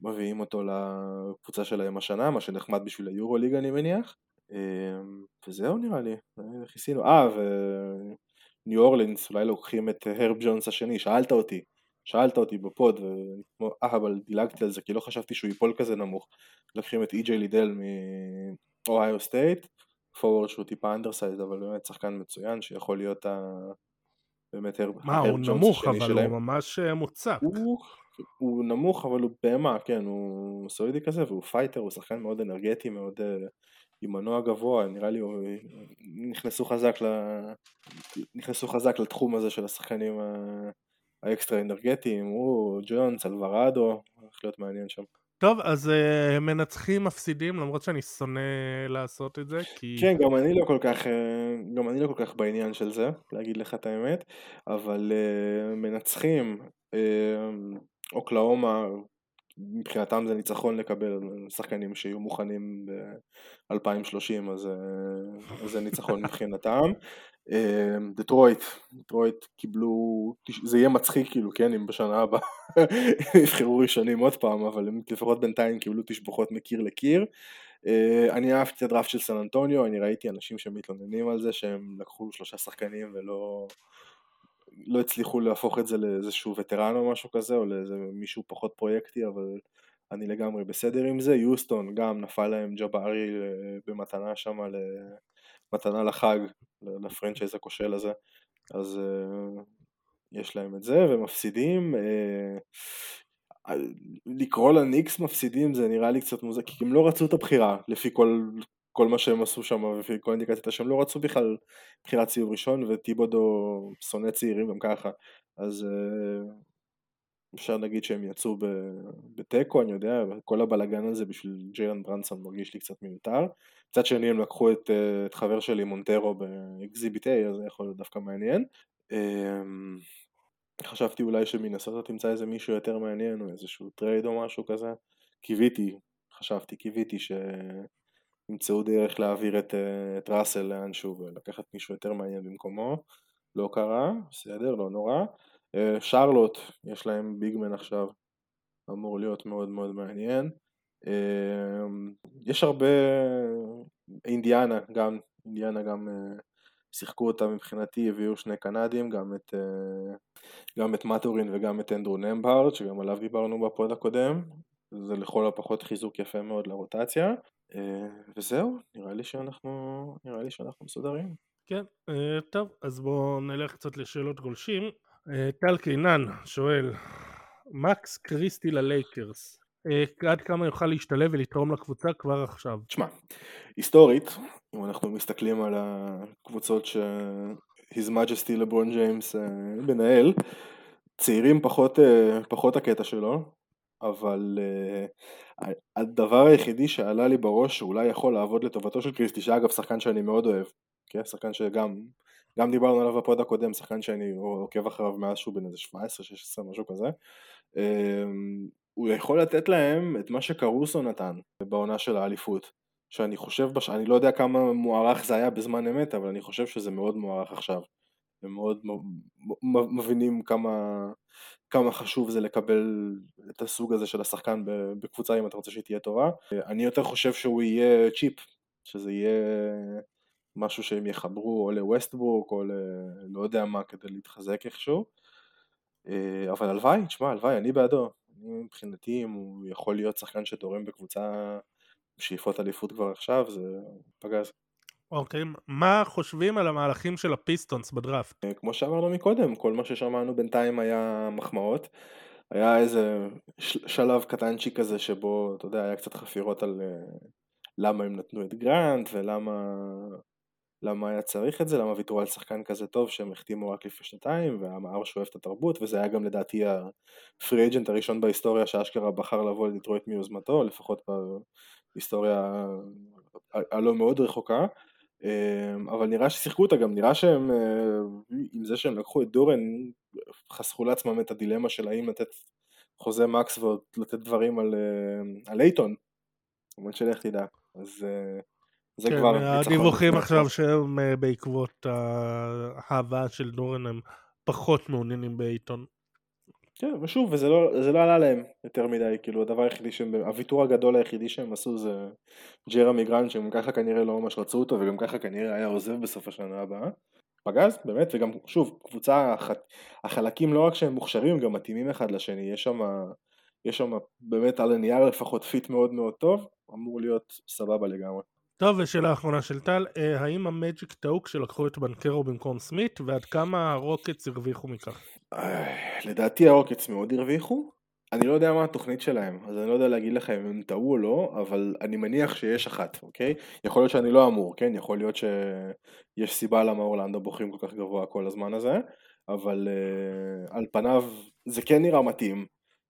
מביאים אותו לקבוצה שלהם השנה, מה שנחמד בשביל היורו ליג אני מניח. אמ, וזהו נראה לי, כיסינו. אה, וניו אורלינס, אולי לוקחים את הרב ג'ונס השני, שאלת אותי, שאלת אותי ב pod, אה, אבל דילגתי על זה כי לא חשבתי שהוא ייפול כזה נמוך. לוקחים את אי.ג'יי לידל מאוהיו סטייט, forward שהוא טיפה undersize, אבל באמת שחקן מצוין שיכול להיות ה... באמת הר... מה, הוא נמוך, אבל שלהם. הוא ממש אה, מוצק. הוא, הוא נמוך, אבל הוא בהמה, כן, הוא סולידי כזה, והוא fighter, הוא שחקן מאוד אנרגטי, מאוד אה, עם מנוע גבוה, נראה לי נכנסו חזק, ל... נכנסו חזק לתחום הזה של השחקנים האקסטרה אנרגטיים, הוא, ג'ונס, אלוורדו, הולך להיות מעניין שם. טוב, אז uh, מנצחים מפסידים, למרות שאני שונא לעשות את זה, כי... כן, גם אני לא כל כך, uh, גם אני לא כל כך בעניין של זה, להגיד לך את האמת, אבל uh, מנצחים, uh, אוקלאומה, מבחינתם זה ניצחון לקבל שחקנים שיהיו מוכנים ב-2030, אז uh, זה ניצחון מבחינתם. אמ, דטרויט, דטרויט קיבלו, זה יהיה מצחיק כאילו, כן, אם בשנה הבאה יבחרו ראשונים עוד פעם, אבל הם לפחות בינתיים קיבלו תשבוכות מקיר לקיר. אה, אני אהבתי את הדראפט של סן אנטוניו, אני ראיתי אנשים שמתלוננים על זה שהם לקחו שלושה שחקנים ולא לא הצליחו להפוך את זה לאיזשהו וטרן או משהו כזה, או לאיזה מישהו פחות פרויקטי, אבל אני לגמרי בסדר עם זה. יוסטון גם נפל להם ג'בארי אה, במתנה שם מתנה לחג, לפרנצ'ייז הכושל הזה, אז uh, יש להם את זה, ומפסידים, uh, לקרוא לניקס מפסידים זה נראה לי קצת מוזר, כי הם לא רצו את הבחירה, לפי כל, כל מה שהם עשו שם, ולפי כל אינדיקציה שהם לא רצו בכלל בחירת סיבוב ראשון, וטיבודו שונא צעירים גם ככה, אז אה, אפשר להגיד שהם יצאו בתיקו, אני יודע, כל הבלאגן הזה בשביל ג'יילן ברונסון מרגיש לי קצת מיותר. מצד שני הם לקחו את, אה, את חבר שלי מונטרו ב Exhibit A, אז זה יכול להיות דווקא מעניין. אמ, חשבתי אולי שמינסוטה תמצא איזה מישהו יותר מעניין, או איזשהו trade או משהו כזה. קיוויתי, חשבתי, קיוויתי שימצאו דרך להעביר את, אה, את ראסל לאנשהו ולקחת מישהו יותר מעניין במקומו. לא קרה, בסדר, לא נורא. אה, שרלוט, יש להם ביגמן עכשיו, אמור להיות מאוד מאוד מעניין. אה, יש הרבה, אינדיאנה גם, אינדיאנה גם שיחקו אותה מבחינתי, הביאו שני קנדים, גם את, גם את מטורין וגם את אנדרו נמברד, שגם עליו דיברנו בפוד הקודם, זה לכל הפחות חיזוק יפה מאוד לרוטציה, וזהו, נראה לי שאנחנו, נראה לי שאנחנו מסודרים. כן, טוב, אז בואו נלך קצת לשאלות גולשים. אה, טל קינן שואל, מקס קריסטי ללייקרס, אה, עד כמה יוכל להשתלב ולתרום לקבוצה כבר עכשיו? תשמע, היסטורית, אם אנחנו מסתכלים על הקבוצות ש... His Majesty לברון ג'יימס אה, מנהל, צעירים פחות, פחות הקטע שלו, אבל הדבר היחידי שעלה לי בראש שאולי יכול לעבוד לטובתו של קריסטי, שאגב שחקן שאני מאוד אוהב, כן? שחקן שגם גם דיברנו עליו בפוד הקודם, שחקן שאני עוקב אחריו מאז שהוא בן איזה 17-16 משהו כזה. אמ, הוא יכול לתת להם את מה שקרוסו נתן בעונה של האליפות. שאני חושב, בש... אני לא יודע כמה מוערך זה היה בזמן אמת, אבל אני חושב שזה מאוד מוערך עכשיו. הם מאוד מבינים כמה, כמה חשוב זה לקבל את הסוג הזה של השחקן בקבוצה אם אתה רוצה שהיא תהיה טובה. אני יותר חושב שהוא יהיה צ'יפ, שזה יהיה משהו שהם יחברו או לווסטברוק או ל... לא יודע מה כדי להתחזק איכשהו. אה, אבל הלוואי, תשמע, הלוואי, אני בעדו. מבחינתי, אם הוא יכול להיות שחקן שתורם בקבוצה שאיפות אליפות כבר עכשיו, זה פגז. אוקיי. מה חושבים על המהלכים של הפיסטונס בדראפט? אה, כמו שאמרנו מקודם, כל מה ששמענו בינתיים היה מחמאות. היה איזה שלב קטנצ'י כזה שבו, אתה יודע, היה קצת חפירות על אה, למה הם נתנו את גרנט ולמה למה היה צריך את זה, למה ויתרו על שחקן כזה טוב שהם החתימו רק לפני שנתיים, והמער שואף את התרבות, וזה היה גם לדעתי ה free agent הראשון בהיסטוריה שאשכרה בחר לבוא לדיטרויט מיוזמתו, לפחות בהיסטוריה הלא מאוד רחוקה, אבל נראה ששיחקו אותה גם, נראה שהם, אה, עם זה שהם לקחו את דורן, חסכו לעצמם את הדילמה של האם לתת חוזה מקס ועוד לתת דברים על, אה, על אייטון, כמובן שלך תדע, אז אה, זה כן, כבר הדיווחים עכשיו שהם בעקבות ההבאה של דורן הם פחות מעוניינים בעיתון. כן, ושוב, וזה לא, לא עלה להם יותר מדי, כאילו הדבר היחידי שהם, הוויתור הגדול היחידי שהם עשו זה ג'רמי גרנט, שגם ככה כנראה לא ממש רצו אותו, וגם ככה כנראה היה עוזב בסוף השנה הבאה. פגז, באמת, וגם שוב, קבוצה, החלקים לא רק שהם מוכשרים, גם מתאימים אחד לשני, יש שם, יש שם באמת על הנייר לפחות fit מאוד מאוד טוב, אמור להיות סבבה לגמרי. טוב, ושאלה אחרונה של טל, אה, האם המג'יק טעו כשלקחו את בנקרו במקום סמית, ועד כמה הרוקטס הרוויחו מכך? אה, לדעתי הרוקטס מאוד הרוויחו. אני לא יודע מה התוכנית שלהם, אז אני לא יודע להגיד לך אם הם טעו או לא, אבל אני מניח שיש אחת, אוקיי? יכול להיות שאני לא אמור, כן? יכול להיות שיש סיבה למה אורלנדו בוחרים כל כך גבוה כל הזמן הזה, אבל uh, על פניו זה כן נראה מתאים,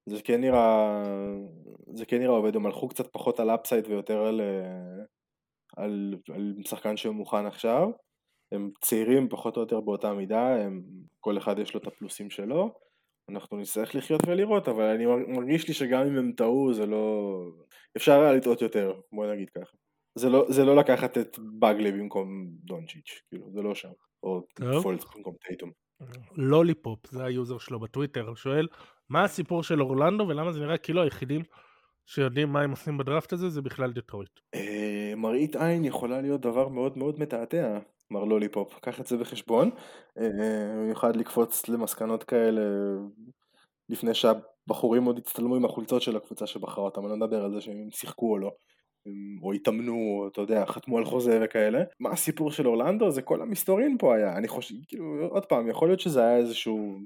זה כן נראה, זה כן נראה עובד, הם הלכו קצת פחות על אפסייד ויותר על, uh, על, על שחקן שמוכן עכשיו, הם צעירים פחות או יותר באותה מידה, הם, כל אחד יש לו את הפלוסים שלו, אנחנו נצטרך לחיות ולראות, אבל אני מרגיש לי שגם אם הם טעו זה לא... אפשר היה לטעות יותר, בוא נגיד ככה. זה לא, זה לא לקחת את בגלי במקום דונצ'יץ', כאילו, זה לא שם. או פולץ במקום טייטום. לוליפופ, זה ה user שלו בטוויטר, הוא שואל, מה הסיפור של אורלנדו ולמה זה נראה כאילו היחידים שיודעים מה הם עושים בדראפט הזה זה בכלל דטרויט. אה, מראית עין יכולה להיות דבר מאוד מאוד מתעתע. מר לוליפופ, קח את זה בחשבון, אה, במיוחד לקפוץ למסקנות כאלה לפני שהבחורים עוד הצטלמו עם החולצות של הקבוצה שבחרה אותם, אני לא מדבר על זה שהם שיחקו או לא, או התאמנו, אתה יודע, חתמו על חוזה וכאלה. מה הסיפור של אורלנדו? זה כל המסתורין פה היה, אני חושב, כאילו, עוד פעם, יכול להיות שזה היה איזשהו,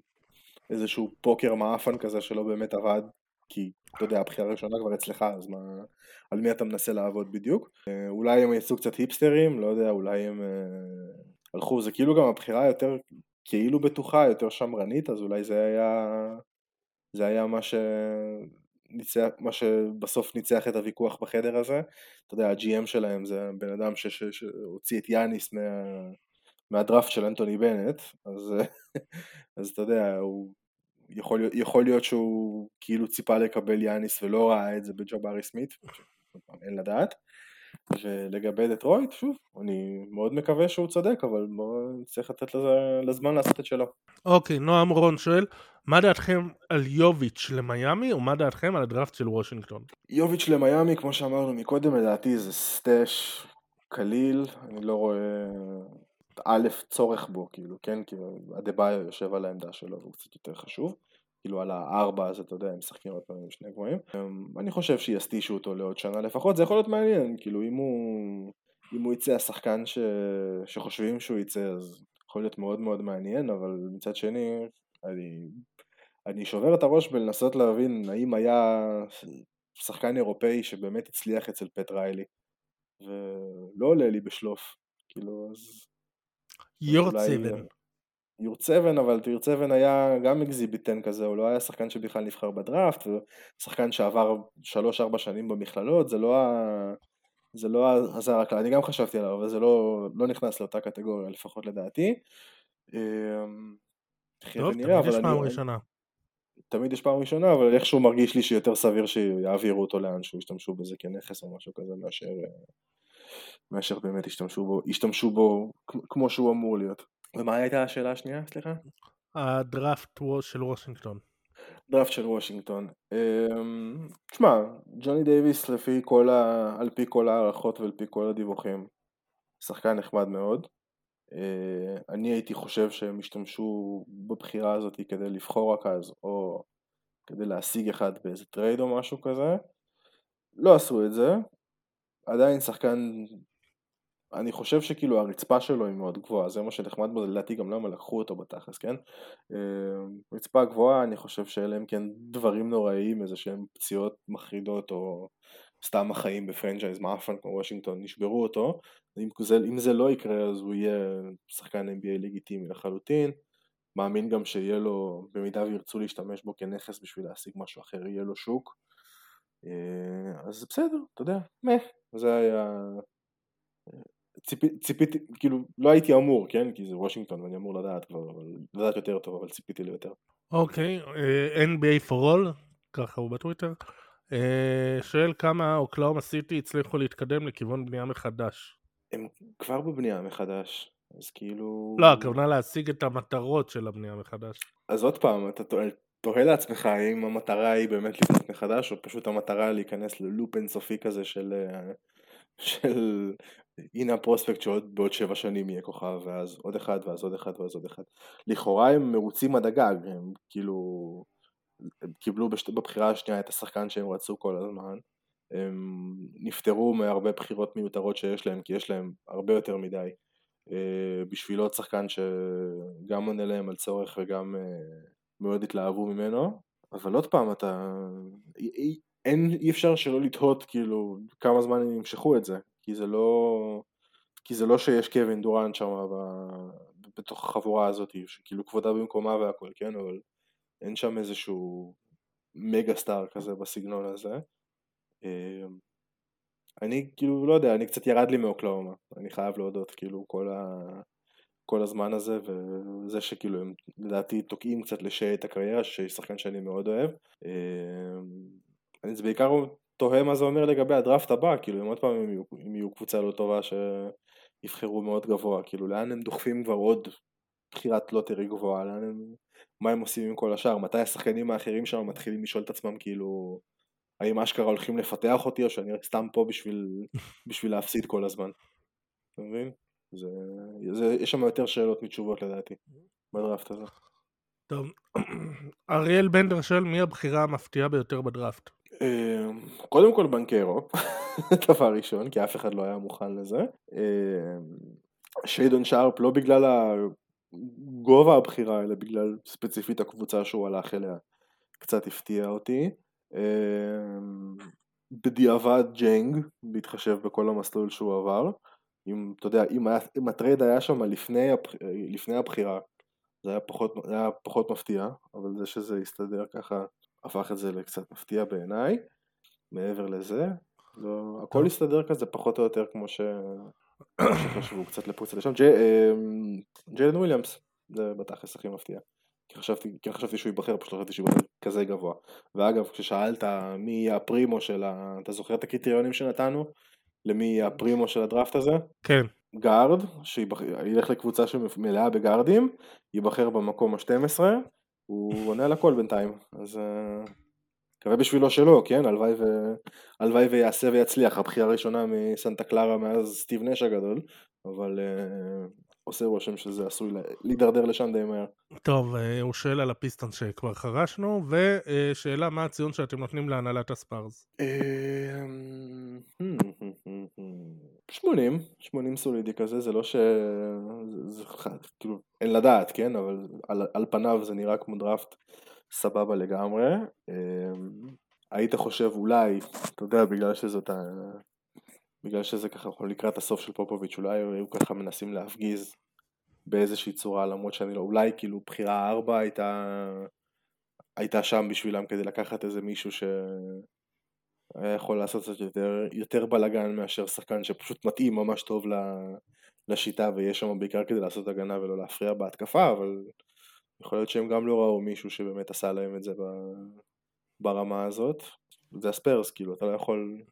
איזשהו פוקר מעפן כזה שלא באמת עבד, כי אתה יודע, הבחירה הראשונה כבר אצלך, אז מה, על מי אתה מנסה לעבוד בדיוק. אה, אולי הם יצאו קצת היפסטרים, לא יודע, אולי הם אה, הלכו, זה כאילו גם הבחירה יותר כאילו בטוחה, יותר שמרנית, אז אולי זה היה, זה היה מה ש... ניצח, מה שבסוף ניצח את הוויכוח בחדר הזה. אתה יודע, הג'י.אם שלהם זה בן אדם שהוציא את יאניס מה, מהדראפט של אנטוני בנט, אז, אז אתה יודע, הוא יכול, יכול להיות שהוא כאילו ציפה לקבל יאניס ולא ראה את זה בג'ובארי סמית, אין לדעת. ולגבי דטרויט, שוב, אני מאוד מקווה שהוא צודק, אבל צריך לתת לזה, לזמן לעשות את שלו. אוקיי, נועם רון שואל, מה דעתכם על יוביץ' למיאמי, ומה דעתכם על הדראפט של וושינגטון? יוביץ' למיאמי, כמו שאמרנו מקודם, לדעתי זה סטאש קליל, אני לא רואה א', צורך בו, כאילו, כן? כי אדה-ביו יושב על העמדה שלו והוא קצת יותר חשוב. כאילו על הארבע אז אתה יודע, הם משחקים פעם עם שני גבוהים. אמ, אני חושב שיסטישו אותו לעוד שנה לפחות, זה יכול להיות מעניין, כאילו אם הוא, אם הוא יצא השחקן ש... שחושבים שהוא יצא, אז יכול להיות מאוד מאוד מעניין, אבל מצד שני, אני, אני שובר את הראש בלנסות להבין האם היה שחקן אירופאי שבאמת הצליח אצל פט ריילי, ולא עולה לי בשלוף, כאילו אז... יורצבן. יור צבן, אבל יור צבן היה גם אקזיביטן כזה, הוא לא היה שחקן שבכלל נבחר בדראפט, שחקן שעבר 3-4 שנים במכללות, זה לא ה... זה לא הזר הכלל, אני גם חשבתי עליו, אבל זה לא, לא נכנס לאותה קטגוריה, לפחות לדעתי. אמ, טוב, תמיד יש פעם ראשונה. תמיד יש פעם ראשונה, אבל איכשהו מרגיש לי שיותר סביר שיעבירו אותו לאן שהוא ישתמשו בזה כנכס או משהו כזה, מאשר, מאשר באמת ישתמשו בו, ישתמשו בו כמו שהוא אמור להיות. ומה הייתה השאלה השנייה, סליחה? הדראפט של וושינגטון. דראפט של וושינגטון. אמ, תשמע, ג'וני דייוויס לפי כל ה... על פי כל ההערכות ועל פי כל הדיווחים, שחקן נחמד מאוד. אה, אני הייתי חושב שהם השתמשו בבחירה הזאת כדי לבחור רכז או כדי להשיג אחד באיזה טרייד או משהו כזה. לא עשו את זה. עדיין שחקן אני חושב שכאילו הרצפה שלו היא מאוד גבוהה, זה מה שנחמד בו, לדעתי גם למה לקחו אותו בתכלס, כן? אה, רצפה גבוהה, אני חושב שאלה הם כן דברים נוראיים, איזה שהם פציעות מחרידות או סתם החיים בפרנצ'ייז מאפן כמו וושינגטון, נשברו אותו, אם זה, אם זה לא יקרה אז הוא יהיה שחקן NBA לגיטימי לחלוטין, מאמין גם שיהיה לו, במידה וירצו להשתמש בו כנכס בשביל להשיג משהו אחר, יהיה לו שוק, אה, אז בסדר, אתה יודע, מה, זה היה ציפיתי, ציפ, כאילו, לא הייתי אמור, כן? כי זה וושינגטון ואני אמור לדעת כבר, אבל לדעת יותר טוב, אבל ציפיתי ליותר. אוקיי, okay, uh, NBA for all, ככה הוא בטוויטר, uh, שואל כמה אוקלאומה סיטי הצליחו להתקדם לכיוון בנייה מחדש. הם כבר בבנייה מחדש, אז כאילו... לא, הכוונה להשיג את המטרות של הבנייה מחדש. אז עוד פעם, אתה תוהה לעצמך האם המטרה היא באמת לבנות מחדש, או פשוט המטרה להיכנס ללופ אינסופי כזה של... אה, של הנה הפרוספקט שעוד בעוד שבע שנים יהיה כוכב, ואז עוד אחד, ואז עוד אחד, ואז עוד אחד. לכאורה הם מרוצים עד הגג, הם כאילו הם קיבלו בשת... בבחירה השנייה את השחקן שהם רצו כל הזמן, הם נפטרו מהרבה בחירות מיותרות שיש להם, כי יש להם הרבה יותר מדי אה, בשביל עוד שחקן שגם עונה להם על צורך וגם אה, מאוד התלהבו ממנו, אבל עוד פעם, אתה... אין, אי אפשר שלא לתהות כאילו כמה זמן הם ימשכו את זה, כי זה לא... כי זה לא שיש קווין דורנט שם. בתוך החבורה הזאת, שכאילו כבודה במקומה והכל, כן, אבל אין שם איזשהו מגה סטאר כזה בסגנון הזה. אמ, אני כאילו, לא יודע, אני קצת ירד לי מאוקלהומה, אני חייב להודות, כאילו, כל, ה... כל הזמן הזה, וזה שכאילו הם לדעתי תוקעים קצת לשי את הקריירה, שהוא שחקן שאני מאוד אוהב. אמ, אני בעיקר תוהה מה זה אומר לגבי הדראפט הבא, כאילו, אם עוד פעם הם יהיו, הם יהיו קבוצה לא טובה שיבחרו מאוד גבוה, כאילו, לאן הם דוחפים כבר עוד בחירת lottery גבוהה, לאן הם... מה הם עושים עם כל השאר, מתי השחקנים האחרים שם מתחילים לשאול את עצמם כאילו האם אשכרה הולכים לפתח אותי או שאני סתם פה בשביל, בשביל להפסיד כל הזמן. אתה מבין? זה, זה, יש שם יותר שאלות מתשובות לדעתי בדראפט הזה. טוב, אריאל בנדר שואל מי הבחירה המפתיעה ביותר בדראפט? אמ, קודם כל בנקרו, דבר ראשון, כי אף אחד לא היה מוכן לזה. אמ, שיידון שרפ לא בגלל גובה הבחירה, אלא בגלל ספציפית הקבוצה שהוא הלך אליה, קצת הפתיע אותי. אמ, בדיעבד ג'נג, בהתחשב בכל המסלול שהוא עבר. אם, אתה יודע, אם, היה, אם הטרייד היה שם לפני, לפני הבחירה, זה היה, פחות, היה פחות מפתיע, אבל זה שזה הסתדר ככה, הפך את זה לקצת מפתיע בעיניי. מעבר לזה, לא, הכל הסתדר כזה פחות או יותר כמו ש... שחשבו קצת קצת לשם. אמ, ג'יילן וויליאמס, זה בתכלס הכי מפתיע. כי חשבתי, כי חשבתי שהוא ייבחר, פשוט לא חשבתי שהוא ייבחר כזה גבוה. ואגב, כששאלת מי יהיה הפרימו של ה... אתה זוכר את הקריטריונים שנתנו? למי יהיה הפרימו של הדראפט הזה? כן. גארד, שילך לקבוצה שמלאה בגארדים, ייבחר במקום ה-12, הוא עונה על הכל בינתיים, אז אה, מקווה בשבילו שלא, כן? הלוואי, ו... הלוואי ויעשה ויצליח, הבחירה הראשונה מסנטה קלרה מאז סטיב נש הגדול, אבל uh, עושה רושם שזה עשוי להידרדר לשם די מהר. טוב, uh, הוא שואל על הפיסטון שכבר חרשנו, ושאלה מה הציון שאתם נותנים להנהלת הספארס? 80, 80 סולידי כזה, זה לא ש... זה, כאילו, אין לדעת, כן? אבל על, על פניו זה נראה כמו דראפט סבבה לגמרי. אמ, היית חושב אולי, אתה יודע, בגלל שזאת ה... בגלל שזה ככה לקראת הסוף של פופוביץ', אולי היו ככה מנסים להפגיז באיזושהי צורה, למרות שאני לא, אולי כאילו בחירה ארבע הייתה, הייתה שם בשבילם כדי לקחת איזה מישהו שהיה יכול לעשות קצת יותר, יותר בלאגן מאשר שחקן שפשוט מתאים ממש טוב לשיטה ויש שם בעיקר כדי לעשות הגנה ולא להפריע בהתקפה, אבל יכול להיות שהם גם לא ראו מישהו שבאמת עשה להם את זה ברמה הזאת. זה הספיירס, כאילו, אתה לא יכול...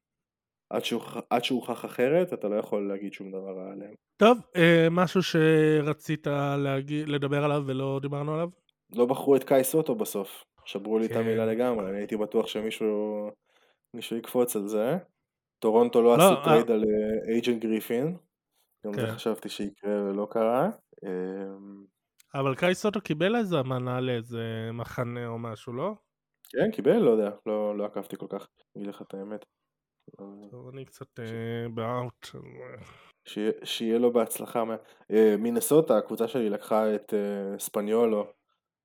עד שהוכח אחרת, אתה לא יכול להגיד שום דבר רע עליהם. טוב, אה, משהו שרצית להגיד, לדבר עליו ולא דיברנו עליו? לא בחרו את קאי סוטו בסוף. שברו לי כן. את המילה לגמרי, אני הייתי בטוח שמישהו מישהו יקפוץ על זה. טורונטו לא, לא עשו טרייד אה... על איי ג'יי גריפין. גם כן. זה חשבתי שיקרה ולא קרה. אמ, אבל קאי סוטו קיבל איזה אמנה לאיזה מחנה או משהו, לא? כן, קיבל, לא יודע, לא, לא עקבתי כל כך, אגיד לך את האמת. טוב, אני קצת אה, באאוט. שיהיה לו בהצלחה. אה, מינסוטה, הקבוצה שלי לקחה את אה, ספניולו,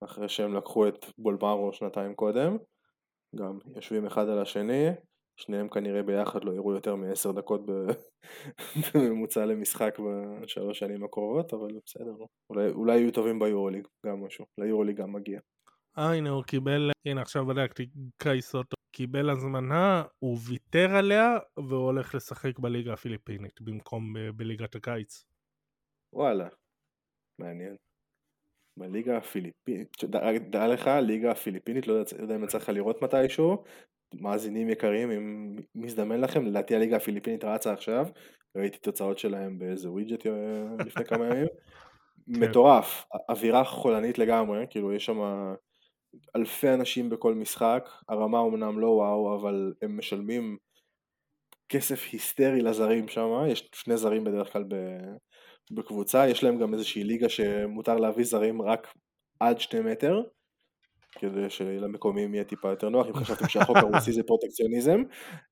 אחרי שהם לקחו את בולמרו שנתיים קודם. גם יושבים אחד על השני, שניהם כנראה ביחד לא יראו יותר מעשר דקות בממוצע למשחק בשלוש שנים הקרובות, אבל בסדר, אולי, אולי יהיו טובים ביורוליג, גם משהו, ליורוליג גם מגיע. אה הנה הוא קיבל, הנה עכשיו בדקתי, קייסוטו קיבל הזמנה, הוא ויתר עליה והוא הולך לשחק בליגה הפיליפינית במקום בליגת הקיץ. וואלה, מעניין. בליגה הפיליפינית, דע לך, ליגה הפיליפינית, לא יודע אם יצא לך לראות מתישהו, מאזינים יקרים, אם מזדמן לכם, לדעתי הליגה הפיליפינית רצה עכשיו, ראיתי תוצאות שלהם באיזה ווידג'ט אה, לפני כמה ימים, כן. מטורף, אווירה חולנית לגמרי, כאילו יש שם אלפי אנשים בכל משחק, הרמה אמנם לא וואו, אבל הם משלמים כסף היסטרי לזרים שם, יש שני זרים בדרך כלל בקבוצה, יש להם גם איזושהי ליגה שמותר להביא זרים רק עד שני מטר, כדי שלמקומיים יהיה טיפה יותר נוח, אם חשבתם שהחוק הרוסי זה פרוטקציוניזם,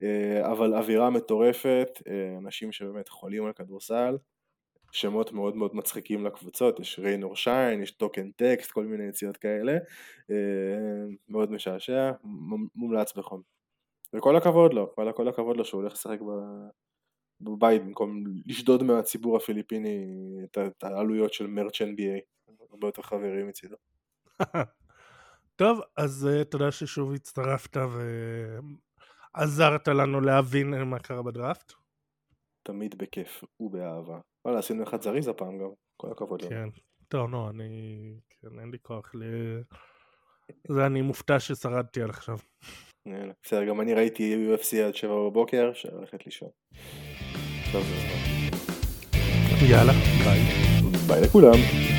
אה, אבל אווירה מטורפת, אה, אנשים שבאמת חולים על כדורסל, שמות מאוד מאוד מצחיקים לקבוצות, יש ריין אור שיין, יש טוקן טקסט, כל מיני יציאות כאלה, אה, מאוד משעשע, מומלץ בחום. וכל הכבוד לו, כל, כל הכבוד לו שהוא הולך לשחק בבית במקום לשדוד מהציבור הפיליפיני את העלויות של מרץ' NBA, הרבה יותר חברים מצידו. טוב, אז uh, תודה ששוב הצטרפת ועזרת לנו להבין מה קרה בדראפט. תמיד בכיף ובאהבה. וואלה, עשינו אחד זריז הפעם גם, כל הכבוד לנו. כן, טוב, נו, אני... כן, אין לי כוח ל... זה אני מופתע ששרדתי עד עכשיו. בסדר, גם אני ראיתי UFC עד שבע בבוקר, שהולכת לישון. יאללה, ביי. ביי לכולם.